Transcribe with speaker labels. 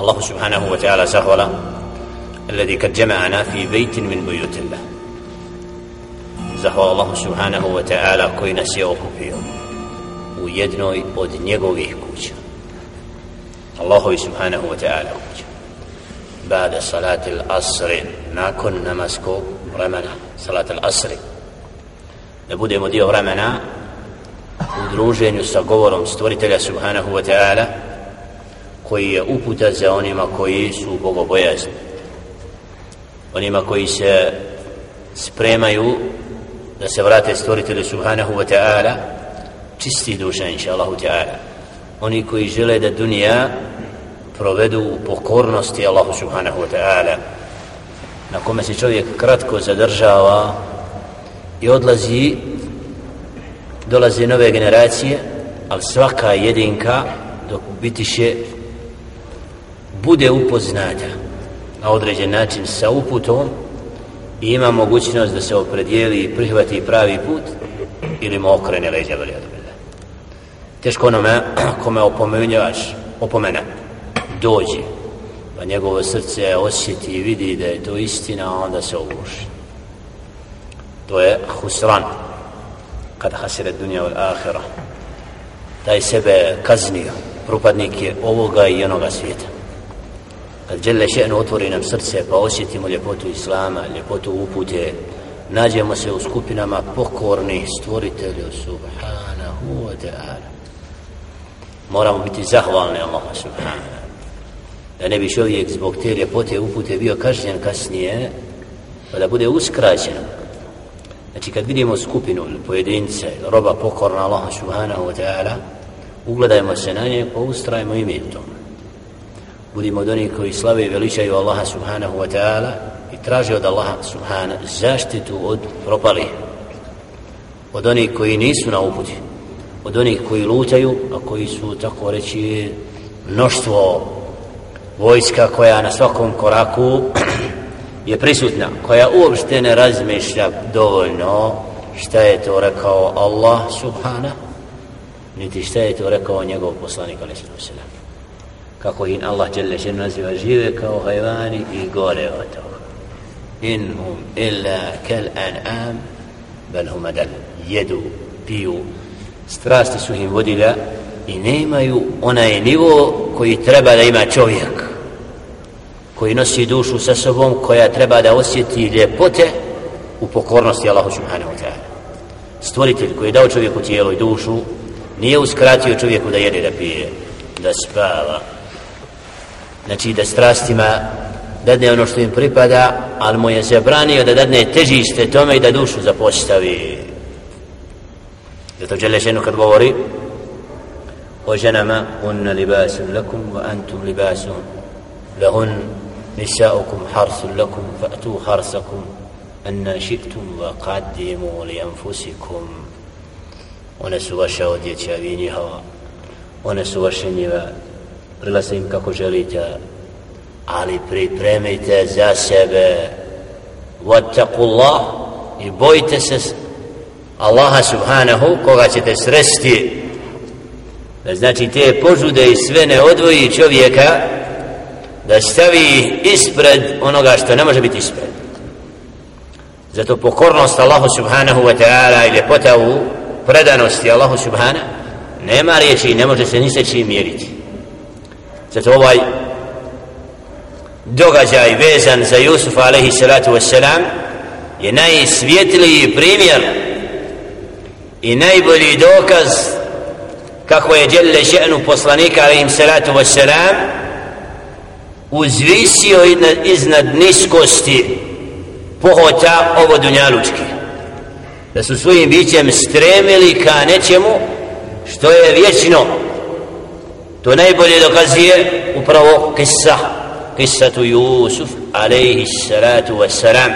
Speaker 1: الله سبحانه وتعالى سهولا الذي قد جمعنا في بيت من بيوت الله. زهو الله سبحانه وتعالى كوين سيوكو فيه. ويدنو يبود نيقوه إيه كوش. الله سبحانه وتعالى كوش. بعد صلاة الأصر ناكن نمسكو رمنا. صلاة الأصر نبود مديو رمنا. ودروجين يستقورهم ستوريتل سبحانه وتعالى. Koji je uputa za onima koji su bogobojazni. Onima koji se spremaju da se vrate stvoritelju subhanahu wa ta'ala čisti duša inša Allahu ta'ala. Oni koji žele da dunija provedu u pokornosti Allahu subhanahu wa ta'ala na kome se čovjek kratko zadržava i odlazi dolaze nove generacije ali svaka jedinka dok bitiše bude upoznata na određen način sa uputom i ima mogućnost da se opredijeli i prihvati pravi put ili mu okrene leđa veli od bila. Teško onome kome opomenjavaš, opomena, dođe, pa njegovo srce osjeti i vidi da je to istina, a onda se ogluši. To je husran, kada hasire dunja od ahira. Taj sebe kaznio, propadnik je ovoga i onoga svijeta Đele žele še'nu otvori nam srce pa osjetimo ljepotu Islama, ljepotu upute, nađemo se u skupinama pokornih stvoritelju subhanahu wa ta'ala. Moramo biti zahvalni Allah subhanahu da ne bi čovjek zbog te ljepote upute bio kažnjen kasnije, pa da bude uskraćen. Znači kad vidimo skupinu pojedince, roba pokorna Allah subhanahu wa ta'ala, ugledajmo se na nje, pa ustrajmo ime u tome budimo od onih koji slave i veličaju Allaha subhanahu wa ta'ala i traže od Allaha subhanahu zaštitu od propali od onih koji nisu na uputi. Od onih koji lutaju a koji su tako reći mnoštvo vojska koja na svakom koraku je prisutna koja uopšte ne razmišlja dovoljno šta je to rekao Allah subhanahu niti šta je to rekao njegov poslanik alaihi sallam kako in Allah dželle šen naziva žive kao hajvani i gore od toga. In hum illa kal an'am bel hum adal jedu, piju. Strasti su im vodila i nemaju onaj nivo koji treba da ima čovjek koji nosi dušu sa sobom koja treba da osjeti ljepote u pokornosti Allahu subhanahu wa ta'ala. Stvoritelj koji je dao čovjeku tijelo i dušu nije uskratio čovjeku da jede da pije da spava znači da strastima dadne ono što im pripada ali mu je zabranio da dadne težište tome i da dušu zapostavi. Zato žele ženu kad govori o ženama unna libasun lakum wa antum libasun. Lahun nisaukum harsun lakum fa'tu harsakum. Anna ši'tum wa qaddimu li anfusikum. One su vaša odjeća vi njihova. One su vaše njiva prilaze im kako želite ali pripremite za sebe. Vattakullah i bojite se Allaha subhanahu koga ćete sresti. Da znači te požude i sve ne odvoji čovjeka da stavi ispred onoga što ne može biti ispred. Zato pokornost Allahu subhanahu wa ta'ala i ljepota u predanosti Allahu subhanahu nema riječi i ne može se ni se čim mjeriti. Zato ovaj događaj vezan za Jusuf alaihi salatu wassalam je najsvjetliji primjer i najbolji dokaz kako je djelje ženu poslanika alaihi salatu wassalam uzvisio iznad niskosti pohota ovo dunjalučki da su svojim bićem stremili ka nečemu što je vječno to najbolje dokazuje upravo kissa kissatu Jusuf alaihi salatu wassalam